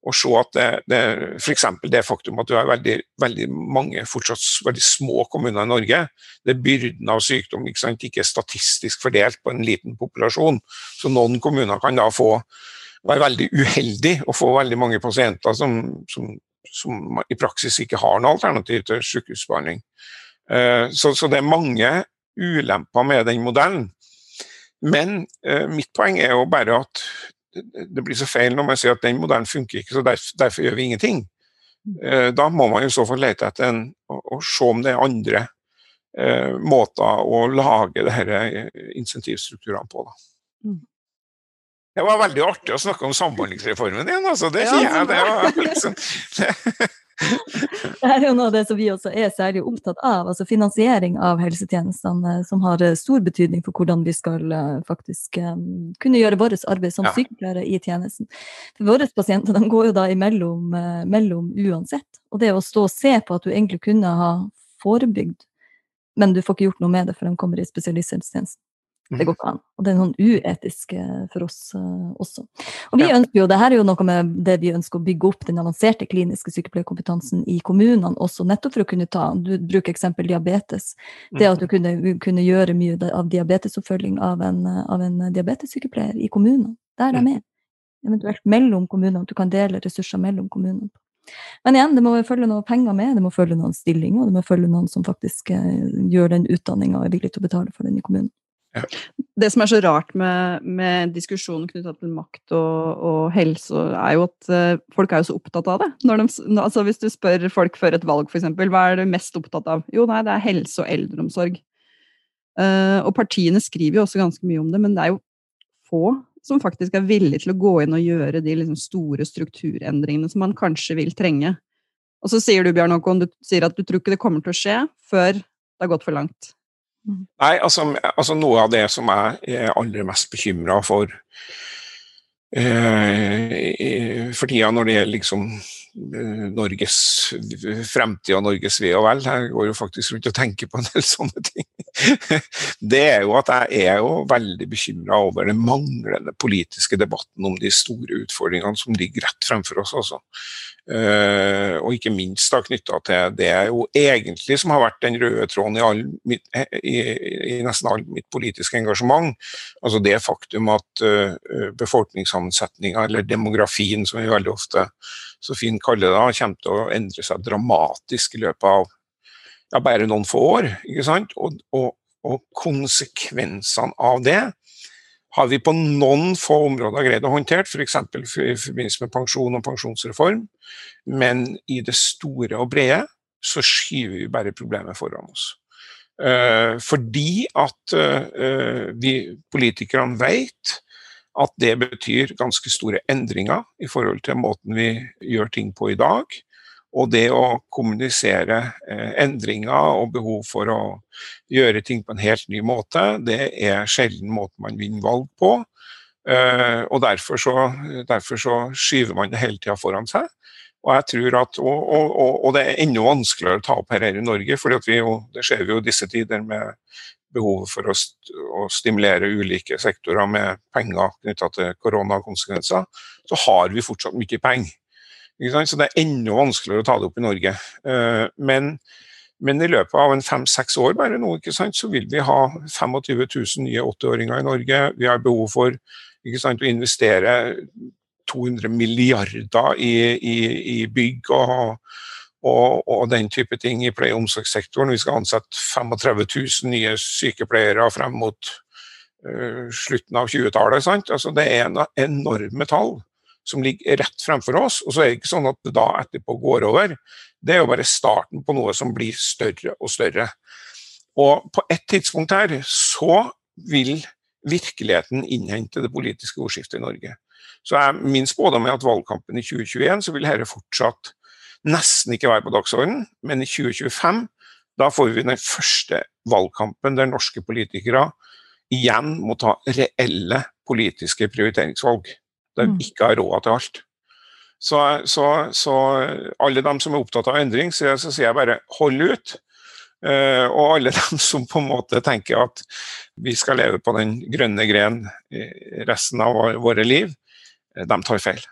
og se at det, det f.eks. det faktum at du har veldig, veldig, mange fortsatt veldig små kommuner i Norge, det er byrden av sykdom ikke, sant, ikke statistisk fordelt på en liten populasjon. Så noen kommuner kan da få være veldig uheldig og få veldig mange pasienter som, som, som i praksis ikke har noe alternativ til sykehusbehandling. Uh, så, så, det er mange ulemper med den modellen. Men uh, mitt poeng er jo bare at det blir så feil når man sier at den modellen funker ikke, så derfor, derfor gjør vi ingenting. Eh, da må man i så fall lete etter en, og, og se om det er andre eh, måter å lage disse eh, insentivstrukturene på. Da. Mm. Det var veldig artig å snakke om samhandlingsreformen igjen. Altså. Det, ja, det, var liksom, det [LAUGHS] er jo noe av det som vi også er særlig opptatt av. altså Finansiering av helsetjenestene, eh, som har eh, stor betydning for hvordan vi skal eh, faktisk um, kunne gjøre vårt arbeid som ja. sykepleiere i tjenesten. For Våre pasienter de går jo da imellom mellom uansett. Og det å stå og se på at du egentlig kunne ha forebygd, men du får ikke gjort noe med det før de kommer i spesialisthelsetjenesten. Det går ikke an. Og det er noen uetisk for oss uh, også. Og vi ja. ønsker jo, det her er jo noe med det vi ønsker å bygge opp den avanserte kliniske sykepleierkompetansen i kommunene også, nettopp for å kunne ta Du bruker eksempel diabetes. Det at du mm. kunne, kunne gjøre mye av diabetesoppfølging av en, av en diabetessykepleier i kommunene. Der er med. Eventuelt mellom kommunene, du kan dele ressurser mellom kommunene. Men igjen, det må følge noe penger med, det må følge noen stillinger, og det må følge noen som faktisk gjør den utdanninga og er villig til å betale for den i kommunen. Ja. Det som er så rart med, med diskusjonen knytta til makt og, og, helse, er jo at uh, folk er jo så opptatt av det. De, altså hvis du spør folk før et valg, f.eks., hva er du mest opptatt av? Jo, nei, det er helse og eldreomsorg. Uh, og partiene skriver jo også ganske mye om det, men det er jo få som faktisk er villige til å gå inn og gjøre de liksom, store strukturendringene som man kanskje vil trenge. Og så sier du, Bjørn Håkon, du sier at du tror ikke det kommer til å skje før det har gått for langt. Nei, altså, altså, noe av det som jeg er aller mest bekymra for eh, for tida når det gjelder liksom Norges fremtid og Norges ve og vel. Jeg går jo faktisk rundt og tenker på en del [LAUGHS] sånne ting. Det er jo at jeg er jo veldig bekymra over den manglende politiske debatten om de store utfordringene som ligger rett fremfor oss. Også. Uh, og ikke minst da knytta til det jo egentlig som har vært den røde tråden i, all, i, i nesten alt mitt politiske engasjement. Altså det faktum at uh, befolkningssammensetninga, eller demografien som vi veldig ofte så fint kaller det, kommer til å endre seg dramatisk i løpet av ja, bare noen få år. ikke sant? Og, og, og konsekvensene av det har vi på noen få områder greid å håndtere, f.eks. For i forbindelse med pensjon og pensjonsreform. Men i det store og brede så skyver vi bare problemet foran oss. Eh, fordi at eh, vi politikerne vet at det betyr ganske store endringer i forhold til måten vi gjør ting på i dag. Og det å kommunisere eh, endringer og behov for å gjøre ting på en helt ny måte, det er sjelden måten man vinner valg på. Eh, og derfor så, derfor så skyver man det hele tida foran seg. Og jeg at, og, og, og, det er enda vanskeligere å ta opp her i Norge, for det ser vi jo disse tider med behovet for å, å, stimulere ulike sektorer med penger knytta til koronakonsekvenser, så har vi fortsatt mye penger. Så det er enda vanskeligere å ta det opp i Norge. Eh, men, men i løpet av en fem-seks år bare nå, så vil vi ha 25 000 nye 80-åringer i Norge. Vi har behov for sant, å investere 200 milliarder i, i, i bygg og, og, og, den type ting i pleie- og omsorgssektoren. Vi skal ansette 35 000 nye sykepleiere frem mot uh, slutten av 20-tallet. Altså, det er en enorme tall som ligger rett fremfor oss. Og så er det ikke sånn at det da etterpå går over. Det er jo bare starten på noe som blir større og større. Og på et tidspunkt her så vil virkeligheten innhente det politiske ordskiftet i Norge. Så jeg, min spådom er at valgkampen i 2021 så vil dette fortsatt nesten ikke være på dagsordenen, men i 2025 da får vi den første valgkampen der norske politikere igjen må ta reelle politiske prioriteringsvalg der vi mm. ikke har råd til alt. Så, så, så, alle dem som er opptatt av endring, så, så sier jeg bare hold ut. Uh, og alle [LAUGHS] dem som på en måte tenker at vi skal leve på den grønne gren resten av våre liv, uh, de tar feil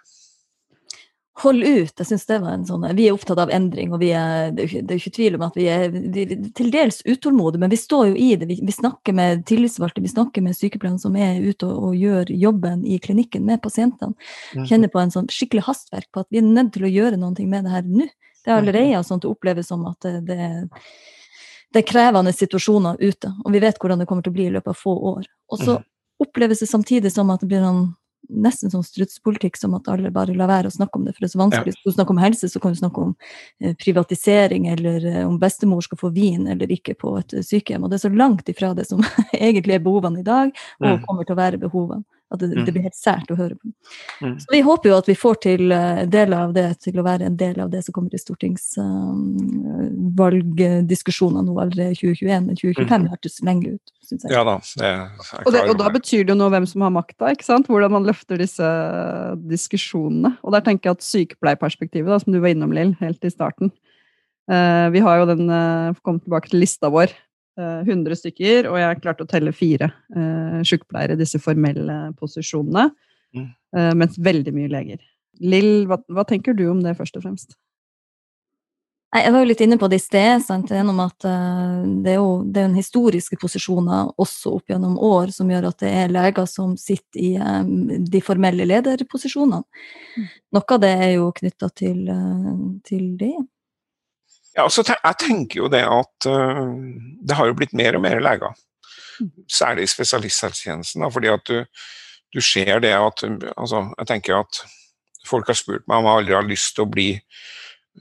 hold ut. Jeg synes det var en sånn, Vi er opptatt av endring, og er, det, er, jo ikke tvil om at vi er, vi er til dels utålmodige, men vi står jo i det. Vi, vi snakker med tillitsvalgte, vi snakker med sykepleierne som er ute og, og, gjør jobben i klinikken med pasientene. Mhm. Kjenner på en sånn skikkelig hastverk på at vi er nødt til å gjøre noe med det her nå. Det er allerede sånn at det oppleves som at det, det, det, er krevende situasjoner ute, og vi vet hvordan det kommer til å bli i løpet av få år. Og så mhm. oppleves det samtidig som at det blir noen nesten sånn strutspolitikk som at alle bare lar være å snakke om det, for det er så vanskelig. Ja. Hvis du snakker om helse, så kan du snakke om eh, privatisering, eller eh, om bestemor skal få vin eller ikke på et eh, sykehjem. Og det er så langt ifra det som [LAUGHS] egentlig er behovene i dag, og mm. kommer til å være behovene. At det, det, mm. blir helt sært å høre på. Mm. Så vi håper jo at vi får til uh, deler av det til å være en del av det som kommer i stortingsvalgdiskusjoner uh, nå allerede 2021, men 2025 mm. hørtes lenge ut, syns jeg. Ja da, det og, det, og, da betyr det jo noe hvem som har makta, ikke sant? hvordan man løfter disse diskusjonene. Og der tenker jeg at sykepleierperspektivet, da, som du var innom, Lill, helt i starten. Uh, vi har jo den, uh, kommet tilbake til lista vår 100 eh, stykker, og jeg klarte å telle fire eh, sykepleiere i disse formelle posisjonene. Mm. Eh, mens veldig mye leger. Lill, hva, hva, tenker du om det, først og fremst? Nei, jeg var jo litt inne på det i sted, sant, gjennom at uh, det er jo det er en historiske posisjoner også opp gjennom år som gjør at det er leger som sitter i um, de formelle lederposisjonene. Mm. Noe av det er jo knytta til, til det. Ja, altså, jeg tenker jo det at uh, det har jo blitt mer og mer leger. Særlig i spesialisthelsetjenesten. fordi at du, du ser det at altså, Jeg tenker at folk har spurt meg om jeg aldri har lyst til å bli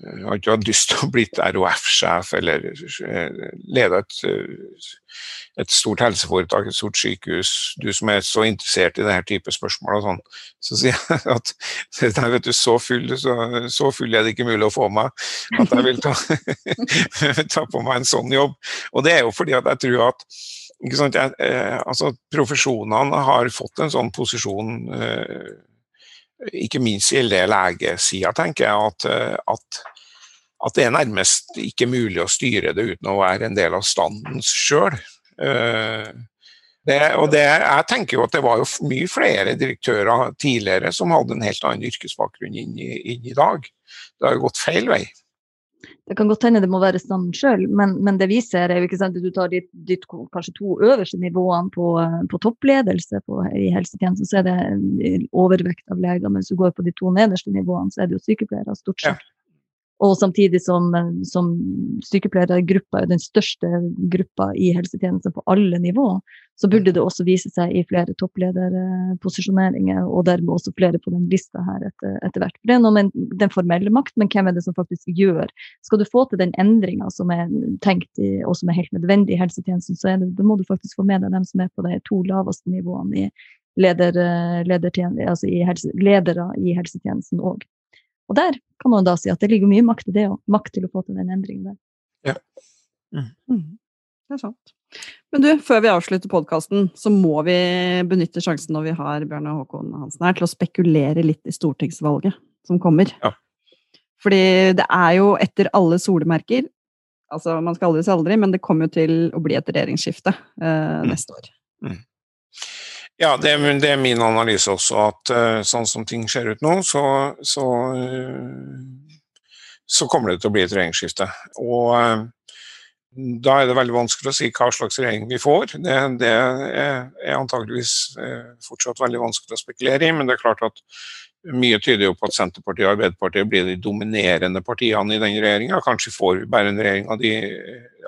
jeg har ikke lyst til å bli ROF-sjef eller eh, lede et, eh, et, stort helseforetak, et stort sykehus. Du som er så interessert i denne type spørsmål og sånn. Så sier jeg [LAUGHS] at nei, vet du, så full, så, så full, er det ikke mulig å få meg at jeg vil ta, [LAUGHS] ta, på meg en sånn jobb. Og det er jo fordi at jeg tror at sant, jeg, eh, altså, profesjonene har fått en sånn posisjon eh, ikke minst gjelder legesida, tenker jeg, at, eh, at, at, det er nærmest ikke mulig å styre det uten å være en del av standen sjøl. Det, og det, jeg tenker jo at det var jo mye flere direktører tidligere som hadde en helt annen yrkesbakgrunn inn inn i dag. Det har jo gått feil vei. Det kan godt hende det må være standen sjøl, men, men, det vi ser er jo ikke sant, at du tar ditt, ditt kanskje to øverste nivåene på, på toppledelse på, i helsetjenesten, så er det overvekt av leger. Mens du går på de to nederste nivåene, så er det jo sykepleiere, stort sett. Ja. Og samtidig som, som sykepleiergruppa er den største gruppa i helsetjenesten på alle nivåer, så burde det også vise seg i flere topplederposisjoneringer, og dermed også flere på den lista her etter, etter hvert. For Det er noe med den formelle makt, men hvem er det som faktisk gjør? Skal du få til den endringa som er tenkt i, og som er helt nødvendig i helsetjenesten, så det, må du faktisk få med deg dem som er på de to laveste nivåene i leder, leder, altså i helse, ledere i helsetjenesten òg. Og der kan man da si at det ligger mye makt i det og Makt til å få til den endringen der. Ja. Mm. Mm. Det er sant. Men du, før vi avslutter podkasten, så må vi benytte sjansen når vi har Bjørn og Håkon Hansen her, til å spekulere litt i stortingsvalget som kommer. Ja. Fordi det er jo etter alle solemerker Altså, man skal aldri si aldri, men det kommer jo til å bli et regjeringsskifte eh, Mm. neste år. Ja, det, det er min analyse også, at uh, sånn som ting ser ut nå, så, så, uh, så kommer det til å bli et regjeringsskifte. Og uh, da er det veldig vanskelig å si hva slags regjering vi får. Det, det er, er antageligvis fortsatt veldig vanskelig å spekulere i, men det er klart at mye tyder jo på at Senterpartiet og Arbeiderpartiet blir de dominerende partiene i den regjeringa. Kanskje får vi bare en regjering av de,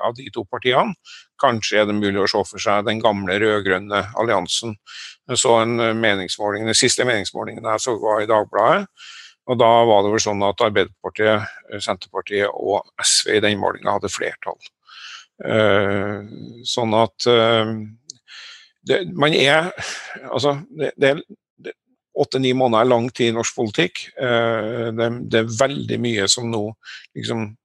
av de to partiene. Kanskje er det mulig å se for seg den gamle rød-grønne alliansen. Jeg så en meningsmåling, Den siste meningsmålingen jeg så var i Dagbladet. og Da var det vel sånn at Arbeiderpartiet, Senterpartiet og SV i den målinga hadde flertall. Eh, Sånn at eh, det, man er Altså, det, det åtte-ni måneder er lang tid i norsk politikk. Eh, Det, det er veldig mye som nå liksom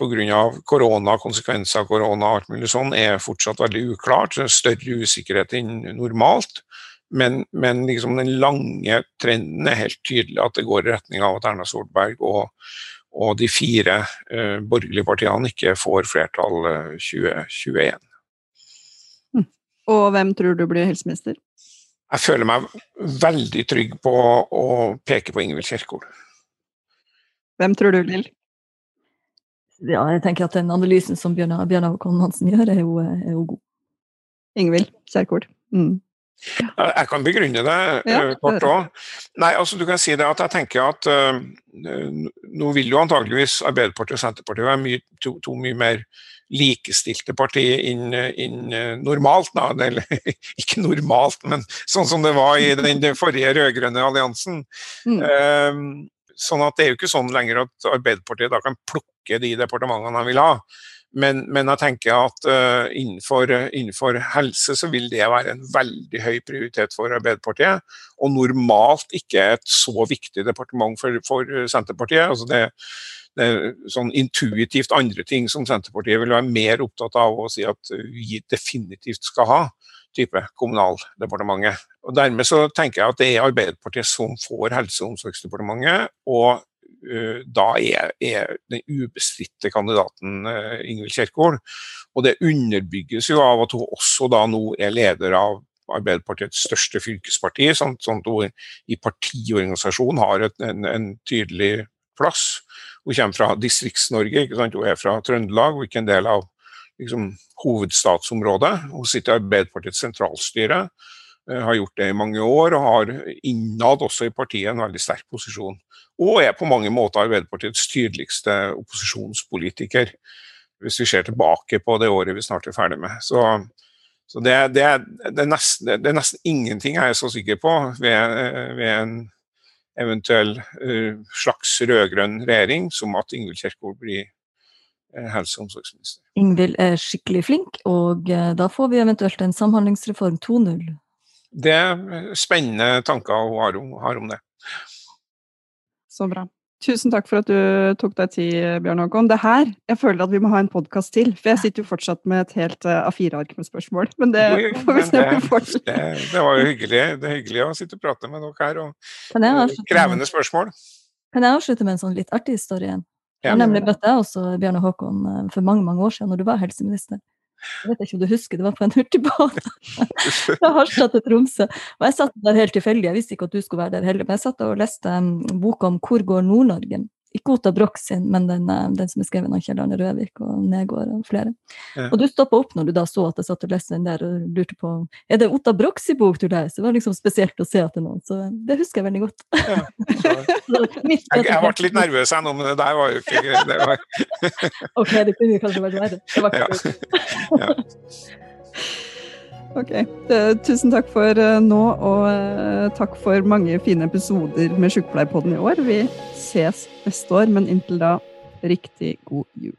pga. korona, konsekvenser av korona og alt mulig sånn, er fortsatt veldig uklart. Så det er større usikkerhet enn normalt. Men, men liksom den lange trenden er helt tydelig at det går i retning av at Erna Solberg og, og de fire eh, borgerlige partiene ikke får flertall eh, 2021. Og hvem tror du blir helseminister? Jeg føler meg veldig trygg på å peke på Ingvild Kjerkol. Hvem tror du, Lill? Ja, jeg tenker at den analysen som Bjørnar Håkon Hansen gjør, er jo, er jo god. Ingvild Kjerkol. Mm. Jeg jeg kan begrunne det Ja, eh, kort òg. Altså du kan si det at jeg tenker at uh, nå vil jo antageligvis Arbeiderpartiet og Senterpartiet være mye, to, to mye mer likestilte partier inn, eh, normalt. Da. Eller [LAUGHS] ikke normalt, men sånn som det var i den, den forrige rød-grønne alliansen. Mm. Uh, sånn at det er jo ikke sånn lenger at Arbeiderpartiet da kan plukke de departementene de vil ha. Men, men jeg tenker at uh, innenfor, innenfor, helse så vil det være en veldig høy prioritet for Arbeiderpartiet. Og normalt ikke et så viktig departement for, for Senterpartiet. Altså det, det, er sånn intuitivt andre ting som Senterpartiet vil være mer opptatt av å si at vi definitivt skal ha. type Kommunaldepartementet. Og Dermed så tenker jeg at det er Arbeiderpartiet som får Helse- og omsorgsdepartementet. og da er, er, den ubestridte kandidaten uh, Ingvild Kjerkol. Og det underbygges jo av at hun også da nå er leder av Arbeiderpartiets største fylkesparti, sånn, sånn at hun i partiorganisasjonen har et, en, en, tydelig plass. Hun kommer fra Distrikts-Norge, hun er fra Trøndelag og ikke en del av liksom, hovedstatsområdet. Hun sitter i Arbeiderpartiets sentralstyre, har gjort det i mange år og har innad også i partiet en veldig sterk posisjon. Og er på mange måter Arbeiderpartiets tydeligste opposisjonspolitiker, hvis vi ser tilbake på det året vi snart er ferdig med. Så, så det, det, det, er nesten, det, er nesten, ingenting jeg er så sikker på ved, ved en eventuell uh, slags rød-grønn regjering som at Ingvild Kjerkol blir helse- og omsorgsminister. Ingvild er skikkelig flink, og da får vi eventuelt en samhandlingsreform 2.0. Det er spennende tanker hun har om, har om det. Så bra. Tusen takk for at du tok deg tid, Bjørn Håkon. Det her, jeg føler at vi må ha en podkast til, for jeg sitter jo fortsatt med et helt A4-ark med spørsmål. [LAUGHS] Men det får vi se om vi det- får til. Det, var jo hyggelig, det er hyggelig å sitte og prate med dere her. Og krevende spørsmål. kan jeg avslutte med en sånn litt artig historie? igjen? Jeg nemlig møtte jeg også Bjørn Håkon eh, for mange mange år siden, når du var helseminister. Jeg vet ikke om du husker, det var på en hurtigbåt fra Harstad til Tromsø. Og jeg satt der helt tilfeldig, jeg visste ikke at du skulle være der heller, men jeg satt og leste um, boka om Hvor går Nord-Norge? Ikke Ota Broch sin, men den, eh, den som er skrevet av Kjell Arne Røvik og Negård og flere. Ja. Og du stoppa opp når du da så at jeg satt og leste den der, og lurte på er det Ota Broch sin bok du leser. Det var liksom spesielt å se etter er noen, så det husker jeg veldig godt. Ja, så, [LAUGHS] Så mitt jeg, jeg ble litt nervøs jeg nå, men det der var jo ikke det var, [LAUGHS] Ok, det kunne kanskje vært verre. Det var ikke Ja. Ok. Tusen takk for eh, nå, og eh, takk for mange fine episoder med Sjukepleierpodden i år. Vi ses neste år, men inntil da, riktig god jul.